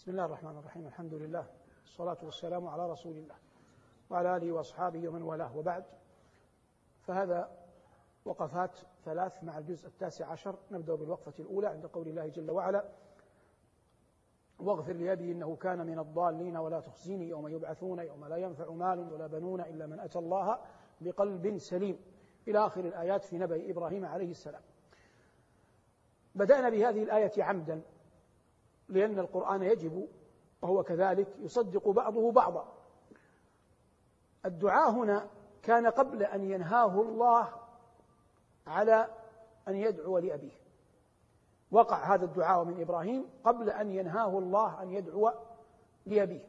بسم الله الرحمن الرحيم الحمد لله والصلاة والسلام على رسول الله وعلى آله وأصحابه ومن والاه وبعد. فهذا وقفات ثلاث مع الجزء التاسع عشر نبدأ بالوقفة الأولى عند قول الله جل وعلا واغفر لأبي إنه كان من الضالين ولا تخزيني يوم يبعثون يوم لا ينفع مال ولا بنون إلا من أتى الله بقلب سليم. إلى آخر الآيات في نبأ إبراهيم عليه السلام. بدأنا بهذه الآية عمدا لأن القرآن يجب وهو كذلك يصدق بعضه بعضا. الدعاء هنا كان قبل أن ينهاه الله على أن يدعو لأبيه. وقع هذا الدعاء من إبراهيم قبل أن ينهاه الله أن يدعو لأبيه.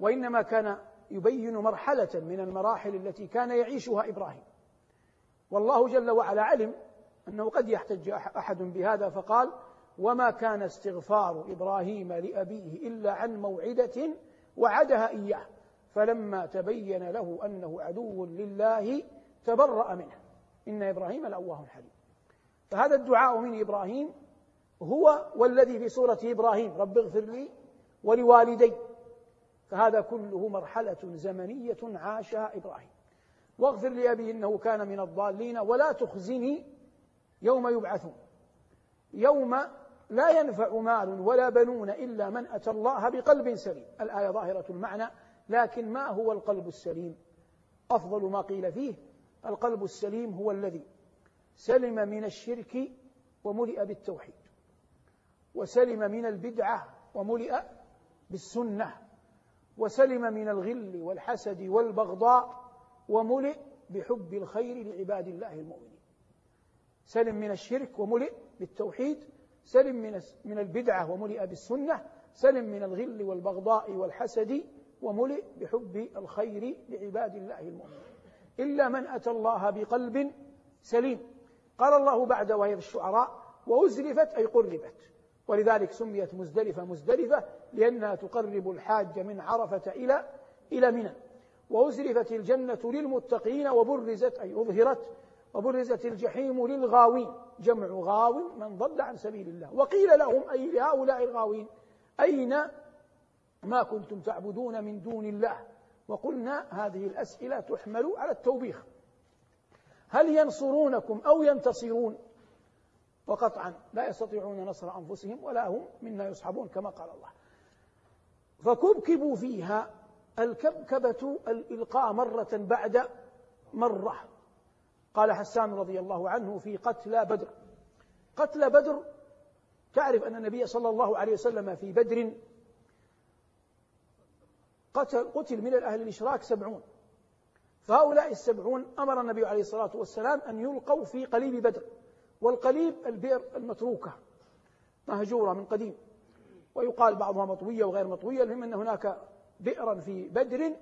وإنما كان يبين مرحلة من المراحل التي كان يعيشها إبراهيم. والله جل وعلا علم أنه قد يحتج أحد بهذا فقال وما كان استغفار إبراهيم لأبيه إلا عن موعدة وعدها إياه فلما تبين له أنه عدو لله تبرأ منه. إن إبراهيم لأواه حليم. فهذا الدعاء من إبراهيم هو والذي في سورة إبراهيم رب اغفر لي ولوالدي. فهذا كله مرحلة زمنية عاشها إبراهيم. واغفر لأبي إنه كان من الضالين ولا تخزني يوم يبعثون. يوم لا ينفع مال ولا بنون إلا من أتى الله بقلب سليم. الآية ظاهرة المعنى لكن ما هو القلب السليم؟ أفضل ما قيل فيه القلب السليم هو الذي سلم من الشرك وملئ بالتوحيد وسلم من البدعة وملئ بالسنة وسلم من الغل والحسد والبغضاء وملئ بحب الخير لعباد الله المؤمنين. سلم من الشرك وملئ بالتوحيد سلم من من البدعة وملئ بالسنة سلم من الغل والبغضاء والحسد وملئ بحب الخير لعباد الله المؤمنين. إلا من أتى الله بقلب سليم. قال الله بعد وهي الشعراء وأزلفت أي قربت ولذلك سميت مزدلفة مزدلفة لأنها تقرب الحاج من عرفة إلى إلى منى. وأزلفت الجنة للمتقين وبرزت أي أظهرت وبرزت الجحيم للغاوين جمع غاو من ضل عن سبيل الله. وقيل لهم أي لهؤلاء الغاوين أين ما كنتم تعبدون من دون الله؟ وقلنا هذه الأسئلة تحمل على التوبيخ. هل ينصرونكم أو ينتصرون؟ وقطعا لا يستطيعون نصر أنفسهم ولا هم منا يصحبون كما قال الله. فكبكبوا فيها الكبكبة الإلقاء مرة بعد مرة. قال حسان رضي الله عنه في قتلى بدر. قتلى بدر تعرف أن النبي صلى الله عليه وسلم في بدر قتل, قتل من الأهل الإشراك سبعون. فهؤلاء السبعون أمر النبي عليه الصلاة والسلام أن يلقوا في قليب بدر والقليب البئر المتروكة مهجورة من قديم. ويقال بعضها مطوية وغير مطوية المهم أن هناك بئرا في بدر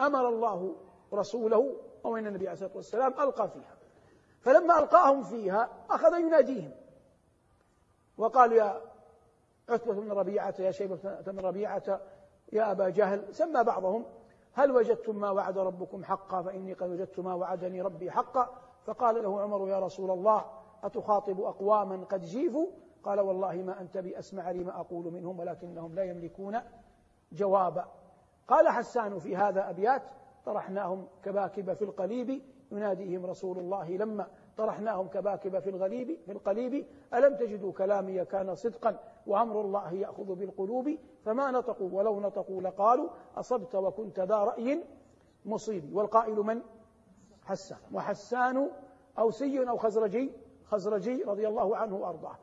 أمر الله رسوله أو أن النبي عليه الصلاة والسلام ألقى فيها. فلما ألقاهم فيها أخذ يناديهم. وقال يا عتبة بن ربيعة يا شيبة بن ربيعة يا أبا جهل سمى بعضهم. هل وجدتم ما وعد ربكم حقا؟ فإني قد وجدت ما وعدني ربي حقا. فقال له عمر يا رسول الله أتخاطب أقواما قد جيفوا قال والله ما أنت بأسمع لما أقول منهم ولكنهم لا يملكون جوابا. قال حسان في هذا أبيات طرحناهم كباكب في القليب يناديهم رسول الله لما طرحناهم كباكب في الغليب في القليب ألم تجدوا كلامي كان صدقا وأمر الله يأخذ بالقلوب؟ فما نطقوا ولو نطقوا لقالوا أصبت وكنت ذا رأي مصيب. والقائل من؟ حسان. وحسان أوسي أو خزرجي خزرجي رضي الله عنه وأرضاه.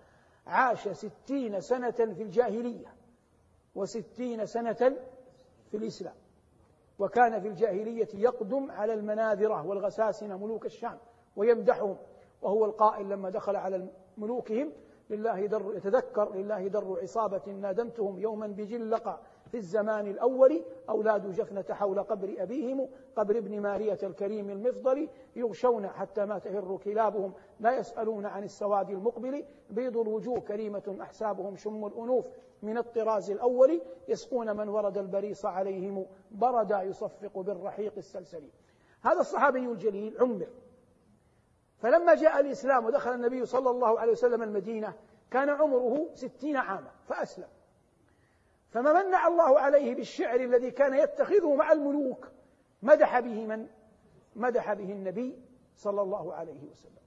عاش ستين سنة في الجاهلية وستين سنة في الإسلام. وكان في الجاهلية يقدم على المناذرة والغساسنة ملوك الشام ويمدحهم وهو القائل لما دخل على ملوكهم لله در يتذكر لله در عصابة نادمتهم يوما بجلق في الزمان الأول أولاد جفنة حول قبر أبيهم قبر ابن مارية الكريم المفضل يغشون حتى ما تهر كلابهم لا يسألون عن السواد المقبل. بيض الوجوه كريمة أحسابهم شم الأنوف. من الطراز الأول يسقون من ورد البريص عليهم بردا يصفق بالرحيق السلسل. هذا الصحابي الجليل عمر. فلما جاء الإسلام ودخل النبي صلى الله عليه وسلم المدينة كان عمره ستين عاما فأسلم. فما منع الله عليه بالشعر الذي كان يتخذه مع الملوك مدح به من؟ مدح به النبي صلى الله عليه وسلم.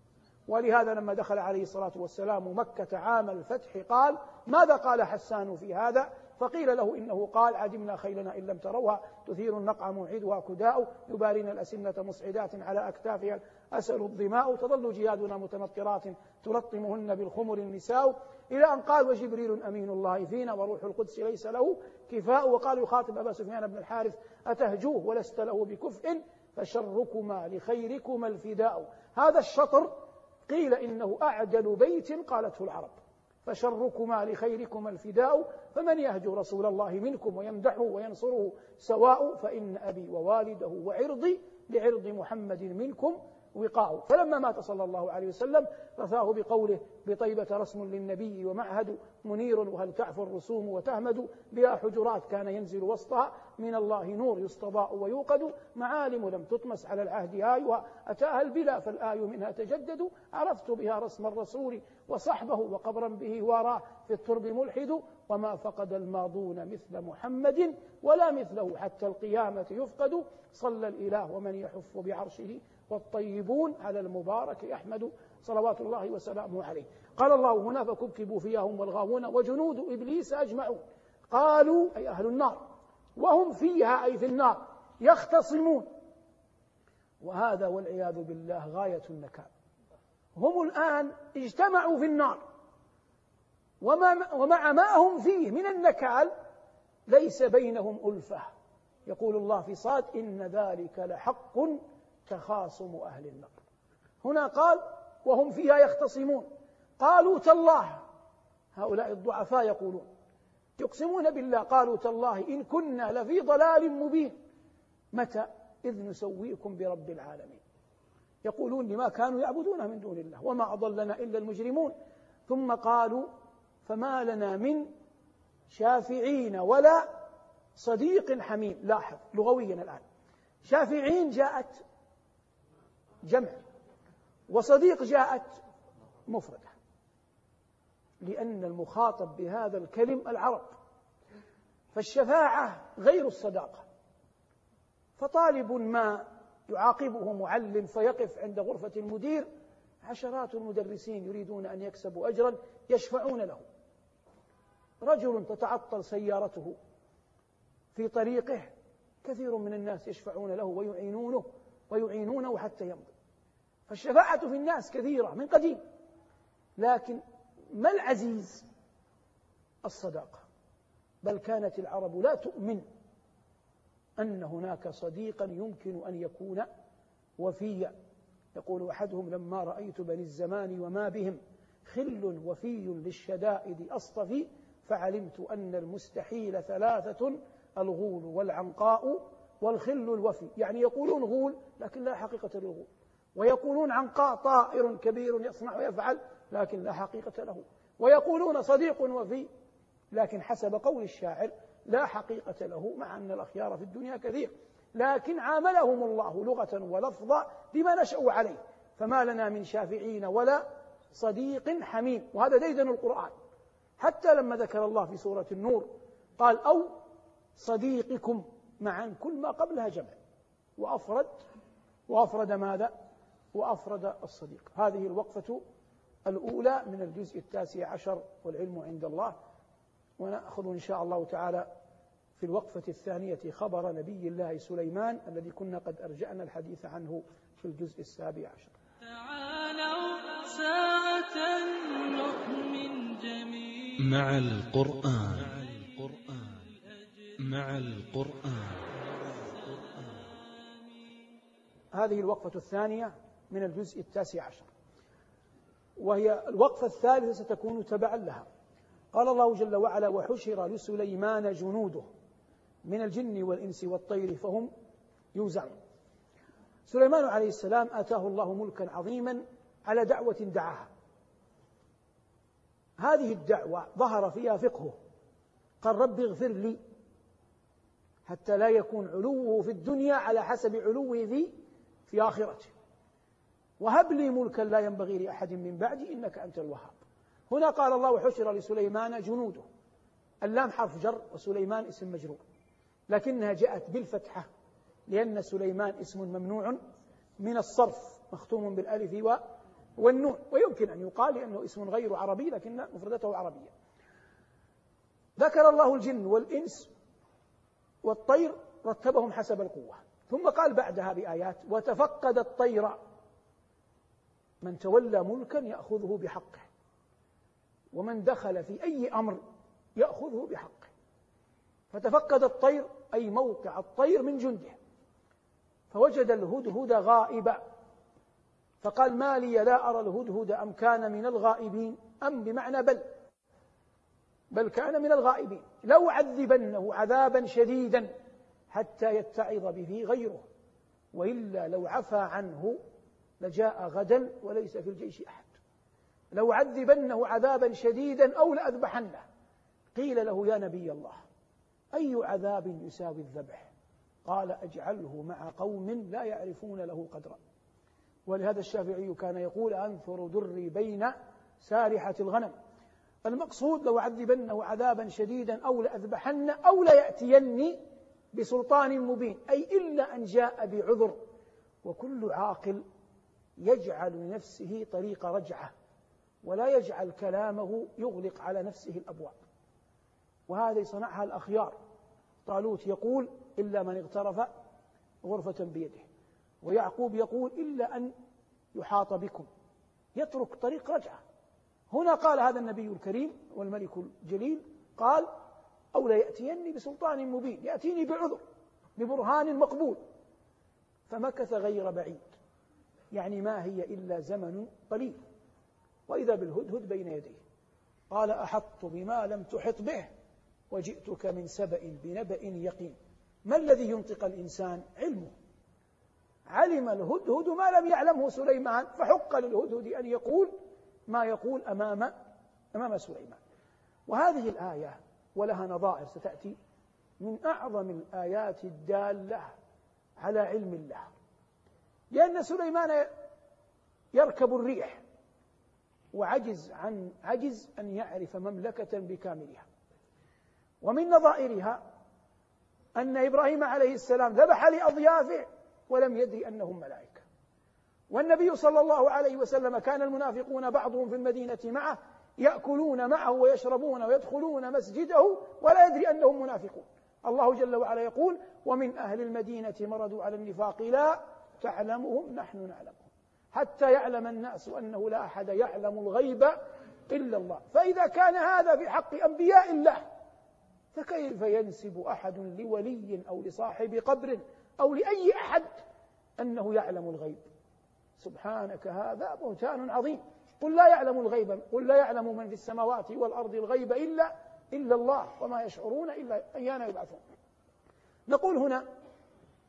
ولهذا لما دخل عليه الصلاة والسلام مكة عام الفتح قال ماذا قال حسان في هذا؟ فقيل له إنه قال عدمنا خيلنا إن لم تروها تثير النقع موعدها كداء يبارين الأسنة مصعدات على أكتافها أسأل الظماء تظل جيادنا متمطرات تلطمهن بالخمر النساء إلى أن قال وجبريل أمين الله فينا وروح القدس ليس له كفاء وقال يخاطب أبا سفيان بن الحارث أتهجوه ولست له بكفء فشركما لخيركما الفداء. هذا الشطر قيل إنه أعدل بيت قالته العرب. فشركما لخيركما الفداء فمن يهجو رسول الله منكم ويمدحه وينصره سواء فإن أبي ووالده وعرضي لعرض محمد منكم وقاء فلما مات صلى الله عليه وسلم رثاه بقوله بطيبة رسم للنبي ومعهد منير وهل تعفو الرسوم وتهمد بها حجرات كان ينزل وسطها من الله نور يستضاء ويوقد. معالم لم تطمس على العهد آيها. أتاها البلا فالآي منها تجدد. عرفت بها رسم الرسول وصحبه وقبرا به وراه في الترب ملحد. وما فقد الماضون مثل محمد ولا مثله حتى القيامة يفقد. صلى الإله ومن يحف بعرشه والطيبون على المبارك أحمد صلوات الله وسلامه عليه. قال الله هنا فكبكبوا فيها هم والغاوون وجنود إبليس أجمعون. قالوا أي أهل النار وهم فيها أي في النار يختصمون. وهذا والعياذ بالله غاية النكال. هم الآن اجتمعوا في النار. وما ومع ما هم فيه من النكال ليس بينهم ألفة. يقول الله في صاد إن ذلك لحق تخاصم أهل النار هنا قال وهم فيها يختصمون. قالوا تالله هؤلاء الضعفاء يقولون يقسمون بالله قالوا تالله إن كنا لفي ضلال مبين. متى؟ إذ نسويكم برب العالمين. يقولون لما كانوا يعبدون من دون الله وما أضلنا إلا المجرمون. ثم قالوا فما لنا من شافعين ولا صديق حميم. لاحظ لغويا الآن. شافعين جاءت جمع. وصديق جاءت مفردة لأن المخاطب بهذا الكلم العرب. فالشفاعة غير الصداقة. فطالب ما يعاقبه معلم فيقف عند غرفة المدير عشرات المدرسين يريدون أن يكسبوا أجرا يشفعون له. رجل تتعطل سيارته في طريقه كثير من الناس يشفعون له ويعينونه ويعينونه حتى يمضي. فالشفاعة في الناس كثيرة من قديم لكن ما العزيز؟ الصداقة. بل كانت العرب لا تؤمن أن هناك صديقا يمكن أن يكون وفيا. يقول أحدهم لما رأيت بني الزمان وما بهم خل وفي للشدائد أصطفي فعلمت أن المستحيل ثلاثة الغول والعنقاء والخل الوفي. يعني يقولون غول لكن لا حقيقة للغول. ويقولون عنقاء طائر كبير يصنع ويفعل لكن لا حقيقة له. ويقولون صديق وفي لكن حسب قول الشاعر لا حقيقة له مع أن الأخيار في الدنيا كثير. لكن عاملهم الله لغة ولفظا بما نشأوا عليه. فما لنا من شافعين ولا صديق حميم. وهذا ديدن القرآن. حتى لما ذكر الله في سورة النور قال أو صديقكم معا كل ما قبلها جمع. وأفرد وأفرد ماذا؟ وأفرد الصديق. هذه الوقفة الأولى من الجزء التاسع عشر والعلم عند الله. ونأخذ إن شاء الله تعالى في الوقفة الثانية خبر نبي الله سليمان الذي كنا قد أرجعنا الحديث عنه في الجزء السابع عشر. تعالوا ساعة نؤمن جميعا. مع القرآن. مع القرآن. هذه الوقفة الثانية من الجزء التاسع عشر. وهي الوقفة الثالثة ستكون تبعا لها. قال الله جل وعلا وحشر لسليمان جنوده من الجن والإنس والطير فهم يوزعون سليمان عليه السلام آتاه الله ملكا عظيما على دعوة دعاها. هذه الدعوة ظهر فيها فقهه. قال رب اغفر لي حتى لا يكون علوه في الدنيا على حسب علوه في في آخرته وهب لي ملكا لا ينبغي لأحد من بعدي إنك أنت الوهاب. هنا قال الله حشر لسليمان جنوده. اللام حرف جر وسليمان اسم مجرور. لكنها جاءت بالفتحة لأن سليمان اسم ممنوع من الصرف مختوم بالألف والنون. ويمكن أن يقال لأنه اسم غير عربي لكن مفردته عربية. ذكر الله الجن والإنس والطير رتبهم حسب القوة. ثم قال بعدها بآيات وتفقد الطير من تولى ملكا يأخذه بحقه. ومن دخل في أي أمر يأخذه بحقه. فتفقد الطير أي موقع الطير من جنده. فوجد الهدهد غائبا. فقال ما لي لا أرى الهدهد أم كان من الغائبين. أم بمعنى بل. بل كان من الغائبين. لو عذبنه عذابا شديدا حتى يتعظ به غيره. وإلا لو عفى عنه لجاء غدا وليس في الجيش أحد. لو عذبنه عذابا شديدا أو لأذبحنه. قيل له يا نبي الله أي عذاب يساوي الذبح قال أجعله مع قوم لا يعرفون له قدرا. ولهذا الشافعي كان يقول أنثر دري بين سارحة الغنم. المقصود لو عذبنه عذابا شديدا أو لأذبحن أو ليأتيني بسلطان مبين أي إلا أن جاء بعذر. وكل عاقل يجعل لنفسه طريق رجعة ولا يجعل كلامه يغلق على نفسه الأبواب. وهذه صنعها الأخيار. طالوت يقول إلا من اغترف غرفة بيده ويعقوب يقول إلا أن يحاط بكم. يترك طريق رجعة. هنا قال هذا النبي الكريم والملك الجليل قال أو لا يأتيني بسلطان مبين يأتيني بعذر ببرهان مقبول. فمكث غير بعيد. يعني ما هي إلا زمن قليل. وإذا بالهدهد بين يديه. قال أحط بما لم تحط به وجئتك من سبأ بنبأ يقين. ما الذي ينطق الإنسان علمه؟ علم الهدهد ما لم يعلمه سليمان فحق للهدهد أن يقول ما يقول أمام أمام سليمان. وهذه الآية ولها نظائر ستأتي من أعظم الآيات الدالة على علم الله. لأن سليمان يركب الريح وعجز عن عجز أن يعرف مملكة بكاملها. ومن نظائرها أن إبراهيم عليه السلام ذبح لأضيافه ولم يدري أنهم ملائكة. والنبي صلى الله عليه وسلم كان المنافقون بعضهم في المدينة معه يأكلون معه ويشربون ويدخلون مسجده ولا يدري أنهم منافقون. الله جل وعلا يقول ومن أهل المدينة مردوا على النفاق لا تعلمهم نحن نعلمهم. حتى يعلم الناس أنه لا أحد يعلم الغيب إلا الله. فإذا كان هذا في حق أنبياء الله فكيف ينسب أحد لولي أو لصاحب قبر أو لأي أحد أنه يعلم الغيب؟ سبحانك هذا بهتان عظيم. قل لا يعلم الغيب قل لا يعلم من في السماوات والأرض الغيب إلا إلا الله وما يشعرون إلا أيان يبعثون. نقول هنا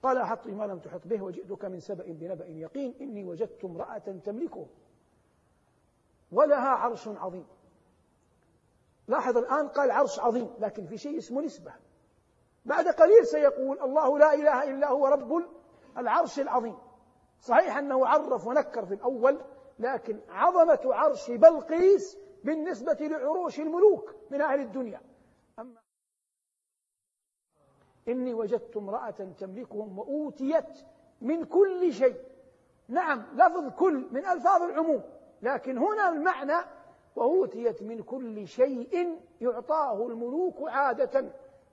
قال أحط ما لم تحط به وجئتك من سبأ بنبأ يقين. إني وجدت امرأة تملكه ولها عرش عظيم. لاحظ الآن قال عرش عظيم لكن في شيء اسمه نسبة. بعد قليل سيقول الله لا إله إلا هو رب العرش العظيم. صحيح أنه عرف ونكر في الأول لكن عظمة عرش بلقيس بالنسبة لعروش الملوك من أهل الدنيا. أما إني وجدت امرأة تملكهم وأوتيت من كل شيء. نعم لفظ كل من ألفاظ العموم لكن هنا المعنى وأوتيت من كل شيء يعطاه الملوك عادة.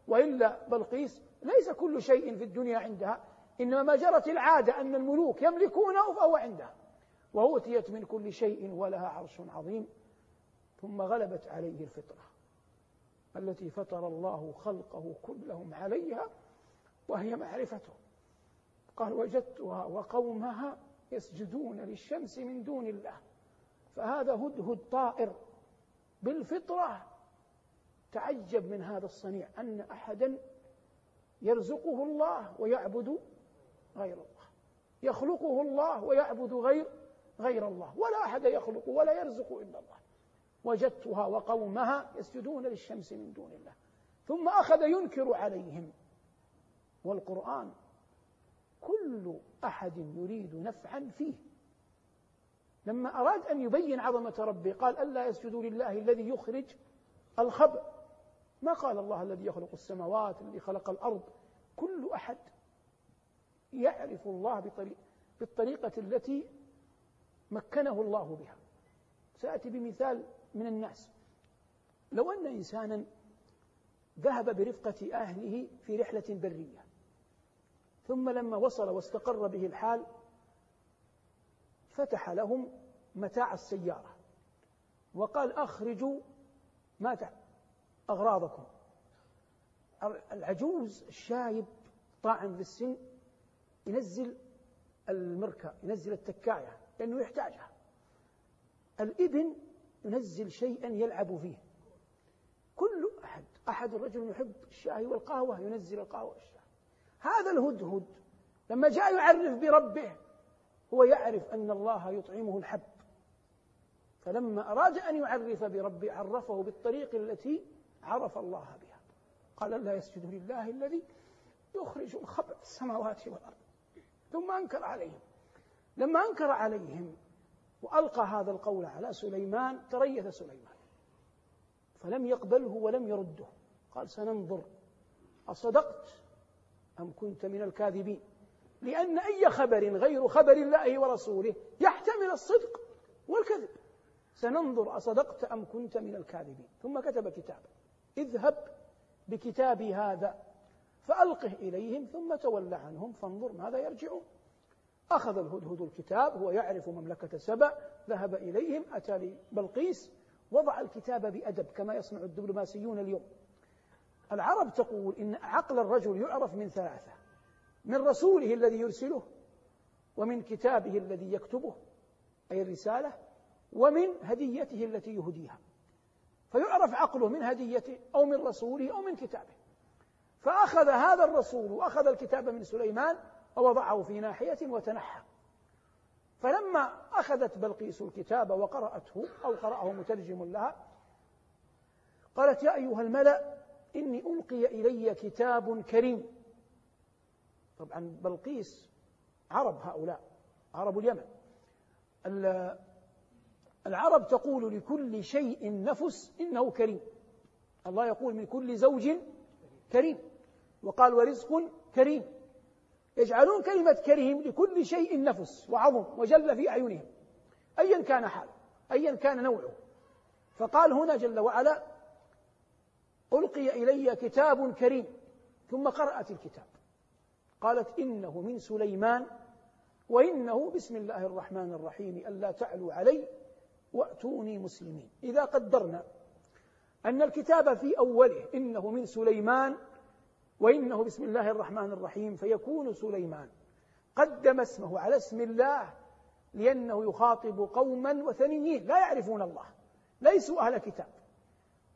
وإلا بلقيس ليس كل شيء في الدنيا عندها إنما ما جرت العادة أن الملوك يملكونه فهو عندها. وأوتيت من كل شيء ولها عرش عظيم ثم غلبت عليه الفطرة. التي فطر الله خلقه كلهم عليها وهي معرفته. قال وجدتها وقومها يسجدون للشمس من دون الله. فهذا هدهد طائر بالفطرة. تعجب من هذا الصنيع أن أحدا يرزقه الله ويعبد غير الله. يخلقه الله ويعبد غير غير الله. ولا أحد يخلق ولا يرزق إلا الله. وجدتها وقومها يسجدون للشمس من دون الله. ثم أخذ ينكر عليهم. والقرآن كل أحد يريد نفعا فيه. لما أراد أن يبين عظمة ربه قال ألا يسجدوا لله الذي يخرج الخبأ ما قال الله الذي يخلق السماوات الذي خلق الأرض؟ كل أحد يعرف الله بالطريقة التي مكنه الله بها. سأتي بمثال من الناس. لو أن إنسانا ذهب برفقة أهله في رحلة برية ثم لما وصل واستقر به الحال فتح لهم متاع السيارة وقال أخرجوا ما أغراضكم. العجوز الشايب طاعن في السن ينزل المركة ينزل التكاية لأنه يحتاجها. الإبن ينزل شيئا يلعب فيه. كل أحد أحد الرجل يحب الشاي والقهوة ينزل القهوة والشاي هذا الهدهد لما جاء يعرف بربه هو يعرف أن الله يطعمه الحب. فلما أراد أن يعرف بربه عرفه بالطريق التي عرف الله بها. قال لا يسجد لله الذي يخرج الخبر في السماوات والأرض. ثم أنكر عليهم. لما أنكر عليهم وألقى هذا القول على سليمان تريث سليمان. فلم يقبله ولم يرده. قال سننظر. أصدقت أم كنت من الكاذبين؟ لأن أي خبر غير خبر الله ورسوله يحتمل الصدق والكذب. سننظر أصدقت أم كنت من الكاذبين. ثم كتب كتابا اذهب بكتابي هذا فألقه إليهم ثم تول عنهم فانظر ماذا يرجعون. أخذ الهدهد الكتاب هو يعرف مملكة سبأ ذهب إليهم أتى لبلقيس وضع الكتاب بأدب كما يصنع الدبلوماسيون اليوم. العرب تقول إن عقل الرجل يعرف من ثلاثة من رسوله الذي يرسله ومن كتابه الذي يكتبه أي الرسالة ومن هديته التي يهديها. فيعرف عقله من هديته أو من رسوله أو من كتابه. فأخذ هذا الرسول وأخذ الكتاب من سليمان ووضعه في ناحية وتنحى. فلما أخذت بلقيس الكتاب وقرأته أو قرأه مترجم لها قالت يا أيها الملأ إني ألقي إلي كتاب كريم. طبعا بلقيس عرب هؤلاء عرب اليمن. العرب تقول لكل شيء نفس إنه كريم. الله يقول من كل زوج كريم وقال ورزق كريم. يجعلون كلمة كريم لكل شيء نفس وعظم وجل في أعينهم. أيا كان حاله أيا كان نوعه. فقال هنا جل وعلا ألقي إلي كتاب كريم. ثم قرأت الكتاب. قالت إنه من سليمان وإنه بسم الله الرحمن الرحيم ألا تعلوا علي وأتوني مسلمين. إذا قدرنا أن الكتاب في أوله إنه من سليمان وإنه بسم الله الرحمن الرحيم فيكون سليمان. قدم اسمه على اسم الله لأنه يخاطب قوما وثنيين لا يعرفون الله ليسوا أهل كتاب.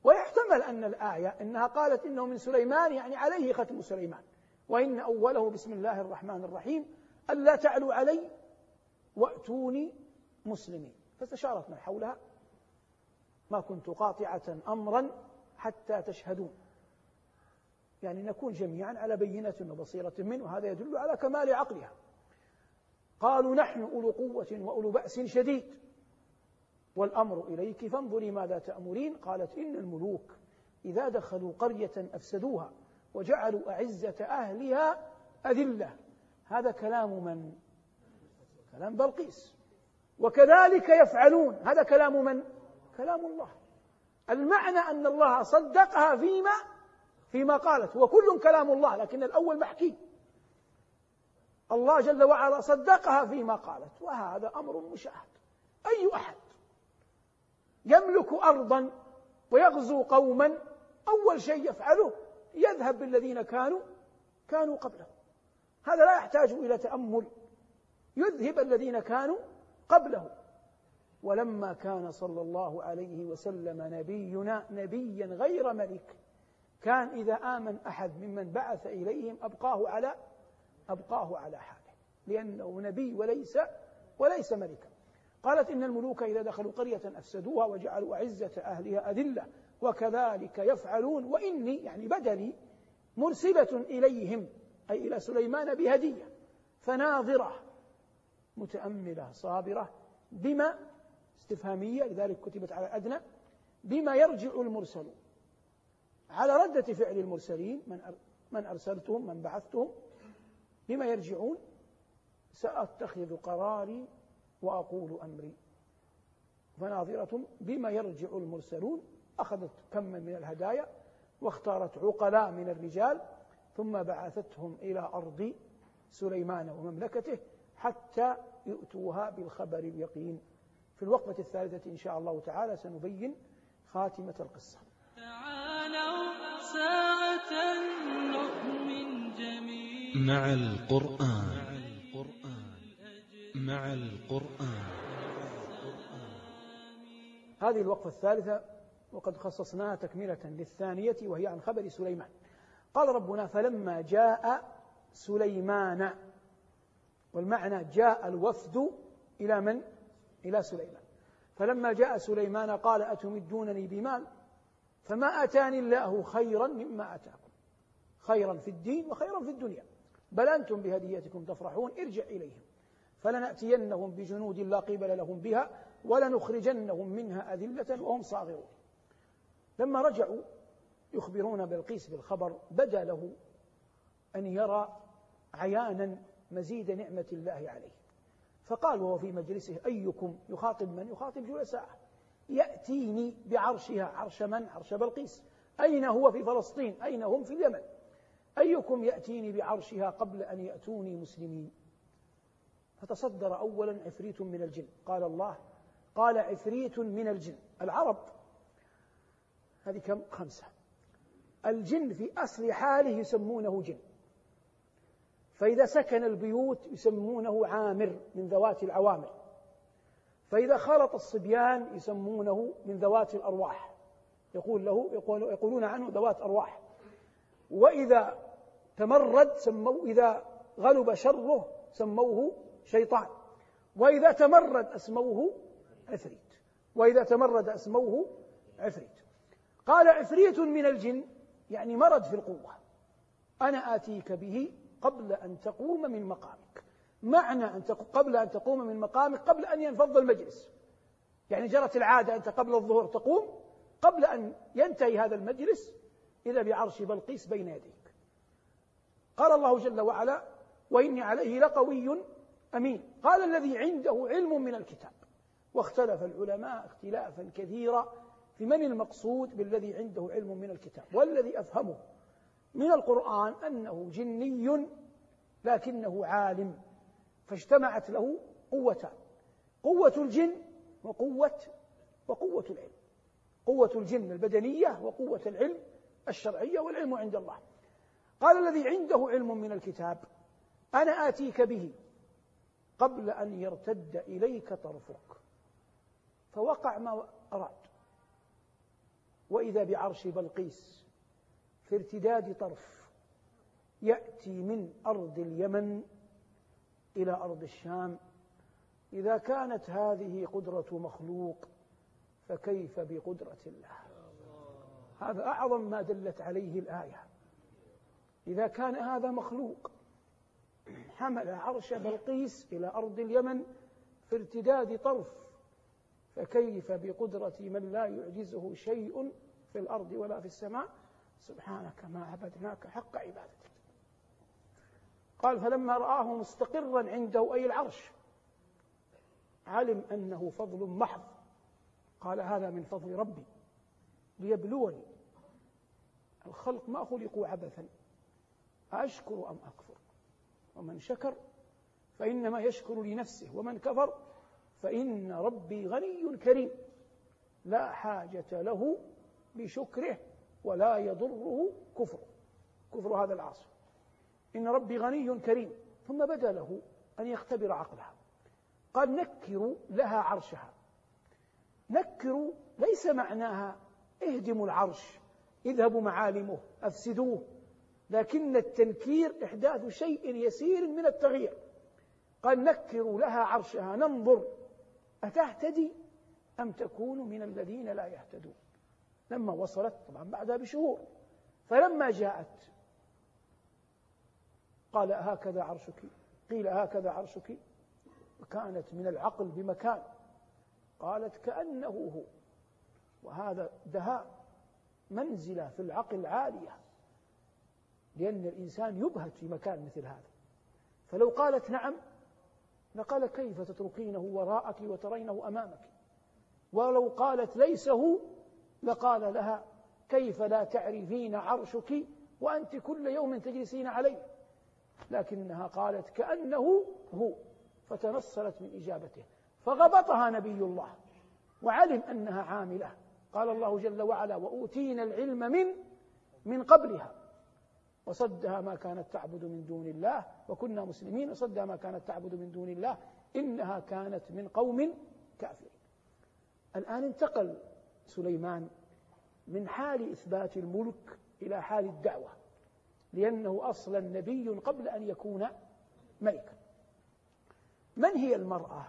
ويحتمل أن الآية إنها قالت إنه من سليمان يعني عليه ختم سليمان. وإن أوله بسم الله الرحمن الرحيم ألا تعلوا علي وأتوني مسلمين. فاستشارت من حولها. ما كنت قاطعة أمرا حتى تشهدون. يعني نكون جميعا على بينة وبصيرة منه. وهذا يدل على كمال عقلها. قالوا نحن أولو قوة وأولو بأس شديد. والأمر إليك فانظري ماذا تأمرين. قالت إن الملوك إذا دخلوا قرية أفسدوها وجعلوا أعزة أهلها أذلة. هذا كلام من؟ كلام بلقيس. وكذلك يفعلون. هذا كلام من؟ كلام الله. المعنى أن الله صدقها فيما فيما قالت هو كل كلام الله لكن الأول محكي. الله جل وعلا صدقها فيما قالت وهذا أمر مشاهد. أي أحد يملك أرضا ويغزو قوما أول شيء يفعله يذهب بالذين كانوا كانوا قبله. هذا لا يحتاج إلى تأمل. يذهب الذين كانوا قبله. ولما كان صلى الله عليه وسلم نبينا نبيا غير ملك كان إذا آمن أحد ممن بعث إليهم أبقاه على أبقاه على حاله لأنه نبي وليس وليس ملكا. قالت إن الملوك إذا دخلوا قرية أفسدوها وجعلوا أعزة أهلها أذلة وكذلك يفعلون وإني يعني بدلي مرسلة إليهم أي إلى سليمان بهدية فناظرة متأملة صابرة بما استفهامية لذلك كتبت على أدنى بما يرجع المرسلون. على ردة فعل المرسلين من من أرسلتهم من بعثتهم بما يرجعون سأتخذ قراري وأقول أمري. فناظرة بما يرجع المرسلون أخذت كما من الهدايا واختارت عقلاء من الرجال ثم بعثتهم إلى أرض سليمان ومملكته حتى يؤتوها بالخبر اليقين. في الوقفة الثالثة إن شاء الله تعالى سنبين خاتمة القصة. ساعة نؤمن جميل مع القرآن. مع القرآن. هذه الوقفة الثالثة وقد خصصناها تكملة للثانية وهي عن خبر سليمان. قال ربنا فلما جاء سليمان والمعنى جاء الوفد إلى من؟ إلى سليمان. فلما جاء سليمان قال أتمدونني بمال؟ فما أتاني الله خيرا مما أتاكم. خيرا في الدين وخيرا في الدنيا. بل أنتم بهديتكم تفرحون ارجع إليهم. فلنأتينهم بجنود لا قبل لهم بها ولنخرجنهم منها أذلة وهم صاغرون. لما رجعوا يخبرون بلقيس بالخبر بدا له أن يرى عيانا مزيد نعمة الله عليه. فقال وهو في مجلسه أيكم يخاطب من يخاطب جلساءه؟ يأتيني بعرشها عرش من؟ عرش بلقيس. أين هو في فلسطين؟ أين هم في اليمن؟ أيكم يأتيني بعرشها قبل أن يأتوني مسلمين؟ فتصدر أولا عفريت من الجن. قال الله قال عفريت من الجن. العرب هذه كم؟ خمسة. الجن في أصل حاله يسمونه جن. فإذا سكن البيوت يسمونه عامر من ذوات العوامر. فإذا خلط الصبيان يسمونه من ذوات الأرواح. يقول له يقول يقولون عنه ذوات أرواح. وإذا تمرد سموا إذا غلب شره سموه شيطان. وإذا تمرد أسموه عفريت. وإذا تمرد أسموه عفريت. قال عفريت من الجن يعني مرض في القوة. أنا آتيك به قبل أن تقوم من مقامك. معنى أن قبل أن تقوم من مقامك قبل أن ينفض المجلس. يعني جرت العادة أنت قبل الظهر تقوم قبل أن ينتهي هذا المجلس إذا بعرش بلقيس بين يديك. قال الله جل وعلا وإني عليه لقوي أمين قال الذي عنده علم من الكتاب واختلف العلماء اختلافا كثيرا في من المقصود بالذي عنده علم من الكتاب. والذي أفهمه من القرآن أنه جني لكنه عالم. فاجتمعت له قوتان قوة الجن وقوة وقوة العلم. قوة الجن البدنية وقوة العلم الشرعية والعلم عند الله. قال الذي عنده علم من الكتاب أنا آتيك به قبل أن يرتد إليك طرفك. فوقع ما أراد. وإذا بعرش بلقيس في ارتداد طرف يأتي من أرض اليمن إلى أرض الشام. إذا كانت هذه قدرة مخلوق فكيف بقدرة الله؟ هذا أعظم ما دلت عليه الآية. إذا كان هذا مخلوق حمل عرش بلقيس إلى أرض اليمن في ارتداد طرف فكيف بقدرة من لا يعجزه شيء في الأرض ولا في السماء؟ سبحانك ما عبدناك حق عبادتك. قال فلما رآه مستقرا عنده أي العرش علم أنه فضل محض. قال هذا من فضل ربي ليبلوني. الخلق ما خلقوا عبثا. أشكر أم أكفر؟ ومن شكر فإنما يشكر لنفسه ومن كفر فإن ربي غني كريم. لا حاجة له بشكره ولا يضره كفره. كفر هذا العاصي. إن ربي غني كريم. ثم بدا له أن يختبر عقلها. قال نكروا لها عرشها. نكروا ليس معناها اهدموا العرش اذهبوا معالمه أفسدوه. لكن التنكير إحداث شيء يسير من التغيير. قال نكروا لها عرشها ننظر. أتهتدي أم تكون من الذين لا يهتدون؟ لما وصلت طبعا بعدها بشهور. فلما جاءت قال هكذا عرشك قيل هكذا عرشك. وكانت من العقل بمكان قالت كأنه هو. وهذا دهاء منزلة في العقل عالية لأن الإنسان يبهت في مكان مثل هذا. فلو قالت نعم لقال كيف تتركينه وراءك وترينه أمامك؟ ولو قالت ليس هو لقال لها كيف لا تعرفين عرشك وأنت كل يوم تجلسين عليه؟ لكنها قالت كأنه هو فتنصلت من إجابته فغبطها نبي الله وعلم أنها عاملة. قال الله جل وعلا وأوتينا العلم من من قبلها وصدها ما كانت تعبد من دون الله وكنا مسلمين وصدها ما كانت تعبد من دون الله إنها كانت من قوم كافرين. الآن انتقل سليمان من حال إثبات الملك إلى حال الدعوة. لأنه أصلا نبي قبل أن يكون ملكا. من هي المرأة؟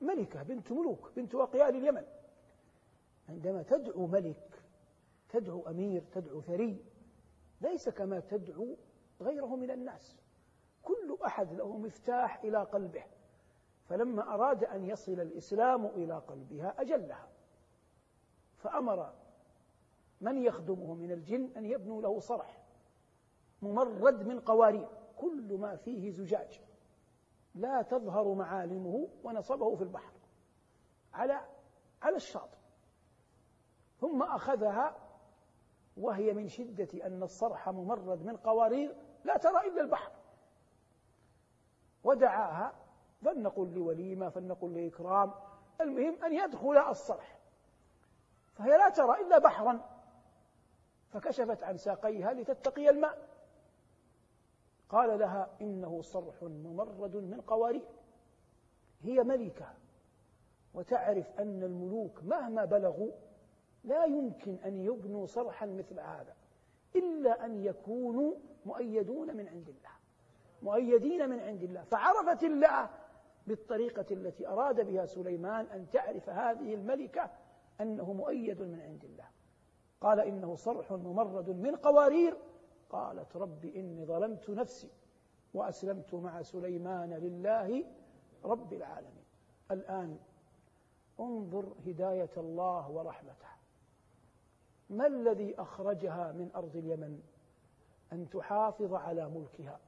ملكة بنت ملوك بنت أقيال اليمن. عندما تدعو ملك تدعو أمير تدعو ثري ليس كما تدعو غيره من الناس. كل أحد له مفتاح إلى قلبه فلما أراد أن يصل الإسلام إلى قلبها أجلها. فأمر من يخدمه من الجن أن يبنوا له صرح. ممرد من قوارير. كل ما فيه زجاج. لا تظهر معالمه ونصبه في البحر. على على الشاطئ. ثم أخذها وهي من شدة أن الصرح ممرد من قوارير لا ترى إلا البحر. ودعاها فلنقل لوليمة فلنقل لإكرام. المهم أن يدخل الصرح. فهي لا ترى إلا بحرا. فكشفت عن ساقيها لتتقي الماء. قال لها إنه صرح ممرد من قوارير. هي ملكة وتعرف أن الملوك مهما بلغوا لا يمكن أن يبنوا صرحا مثل هذا إلا أن يكونوا مؤيدون من عند الله. مؤيدين من عند الله. فعرفت الله بالطريقة التي أراد بها سليمان أن تعرف هذه الملكة أنه مؤيد من عند الله. قال إنه صرح ممرد من قوارير. قالت رب إني ظلمت نفسي وأسلمت مع سليمان لله رب العالمين. الآن انظر هداية الله ورحمته. ما الذي أخرجها من أرض اليمن؟ أن تحافظ على ملكها.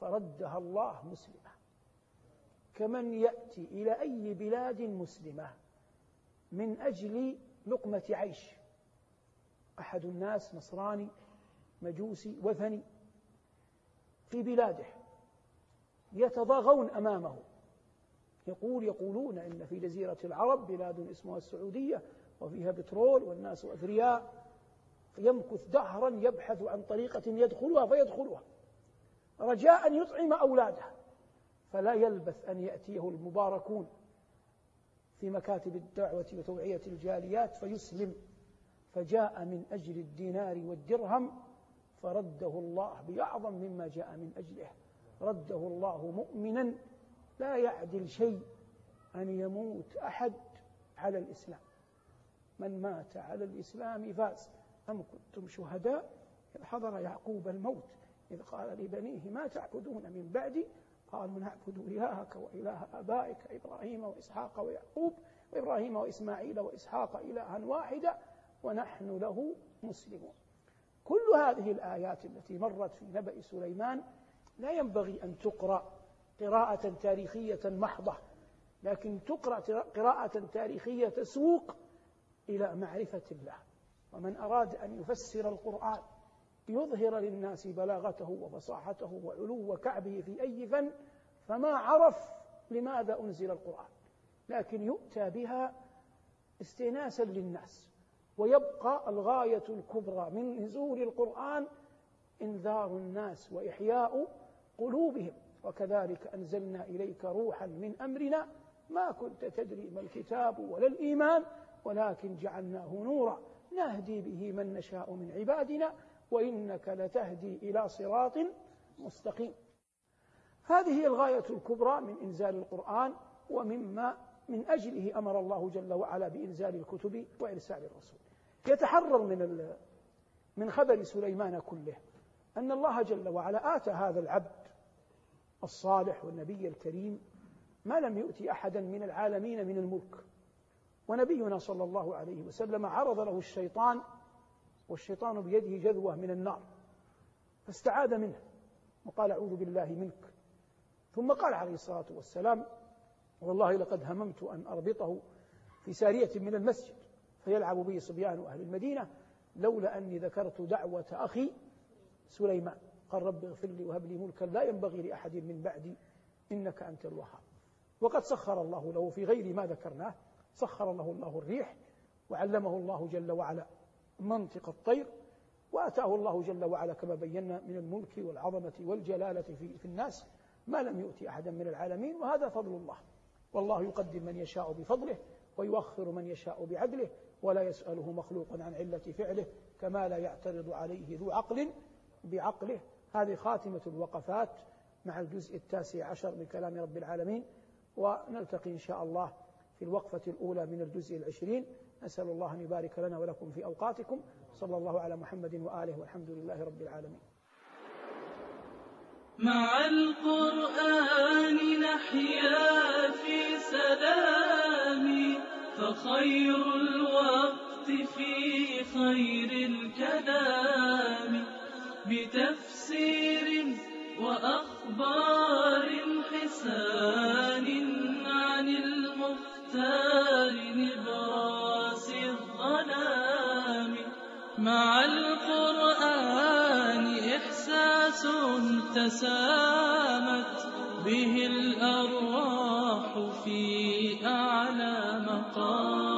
فردها الله مسلمة. كمن يأتي إلى أي بلاد مسلمة من أجل لقمة عيش. أحد الناس نصراني مجوسي وثني في بلاده يتضاغون أمامه. يقول يقولون إن في جزيرة العرب بلاد اسمها السعودية وفيها بترول والناس أثرياء. فيمكث دهرا يبحث عن طريقة يدخلها فيدخلها. رجاء أن يطعم أولاده. فلا يلبث أن يأتيه المباركون في مكاتب الدعوة وتوعية الجاليات فيسلم. فجاء من أجل الدينار والدرهم فرده الله بأعظم مما جاء من أجله. رده الله مؤمنا لا يعدل شيء أن يموت أحد على الإسلام. من مات على الإسلام فاز. أم كنتم شهداء؟ إذ حضر يعقوب الموت. إذ قال لبنيه ما تعبدون من بعدي؟ قالوا نعبد إلهك وإله آبائك إبراهيم وإسحاق ويعقوب. وإبراهيم وإسماعيل وإسحاق إلها واحدا ونحن له مسلمون. كل هذه الآيات التي مرت في نبأ سليمان لا ينبغي أن تقرأ قراءة تاريخية محضة لكن تقرأ قراءة تاريخية تسوق إلى معرفة الله. ومن أراد أن يفسر القرآن يظهر للناس بلاغته وفصاحته وعلو كعبه في أي فن فما عرف لماذا أنزل القرآن؟ لكن يؤتى بها استئناسا للناس. ويبقى الغاية الكبرى من نزول القرآن إنذار الناس وإحياء قلوبهم. وكذلك أنزلنا إليك روحا من أمرنا ما كنت تدري ما الكتاب ولا الإيمان ولكن جعلناه نورا. نهدي به من نشاء من عبادنا وإنك لتهدي إلى صراط مستقيم. هذه هي الغاية الكبرى من إنزال القرآن ومما من أجله أمر الله جل وعلا بإنزال الكتب وإرسال الرسول. يتحرر من من خبر سليمان كله أن الله جل وعلا آتى هذا العبد الصالح والنبي الكريم ما لم يؤتي أحدا من العالمين من الملك. ونبينا صلى الله عليه وسلم عرض له الشيطان والشيطان بيده جذوة من النار فاستعاذ منه وقال أعوذ بالله منك. ثم قال عليه الصلاة والسلام والله لقد هممت أن أربطه في سارية من المسجد. فيلعب به صبيان أهل المدينة لولا أني ذكرت دعوة أخي سليمان. قال رب اغفر لي وهب لي ملكا لا ينبغي لأحد من بعدي إنك أنت الوهاب. وقد سخر الله له في غير ما ذكرناه. سخر له الله الريح وعلمه الله جل وعلا منطق الطير وأتاه الله جل وعلا كما بينا من الملك والعظمة والجلالة في, في الناس. ما لم يؤتي أحدا من العالمين وهذا فضل الله. والله يقدم من يشاء بفضله ويؤخر من يشاء بعدله. ولا يسأله مخلوق عن علة فعله كما لا يعترض عليه ذو عقل بعقله. هذه خاتمة الوقفات مع الجزء التاسع عشر من كلام رب العالمين ونلتقي إن شاء الله في الوقفة الأولى من الجزء العشرين. نسأل الله أن يبارك لنا ولكم في أوقاتكم. صلى الله على محمد وآله والحمد لله رب العالمين. مع القرآن نحيا في سلام فخير الوقت في خير الكلام. بتفسير وأخبار حسان عن المختار نبراس الظلام. مع القرآن إحساس تسامت به الأرواح. في أعلى مقام.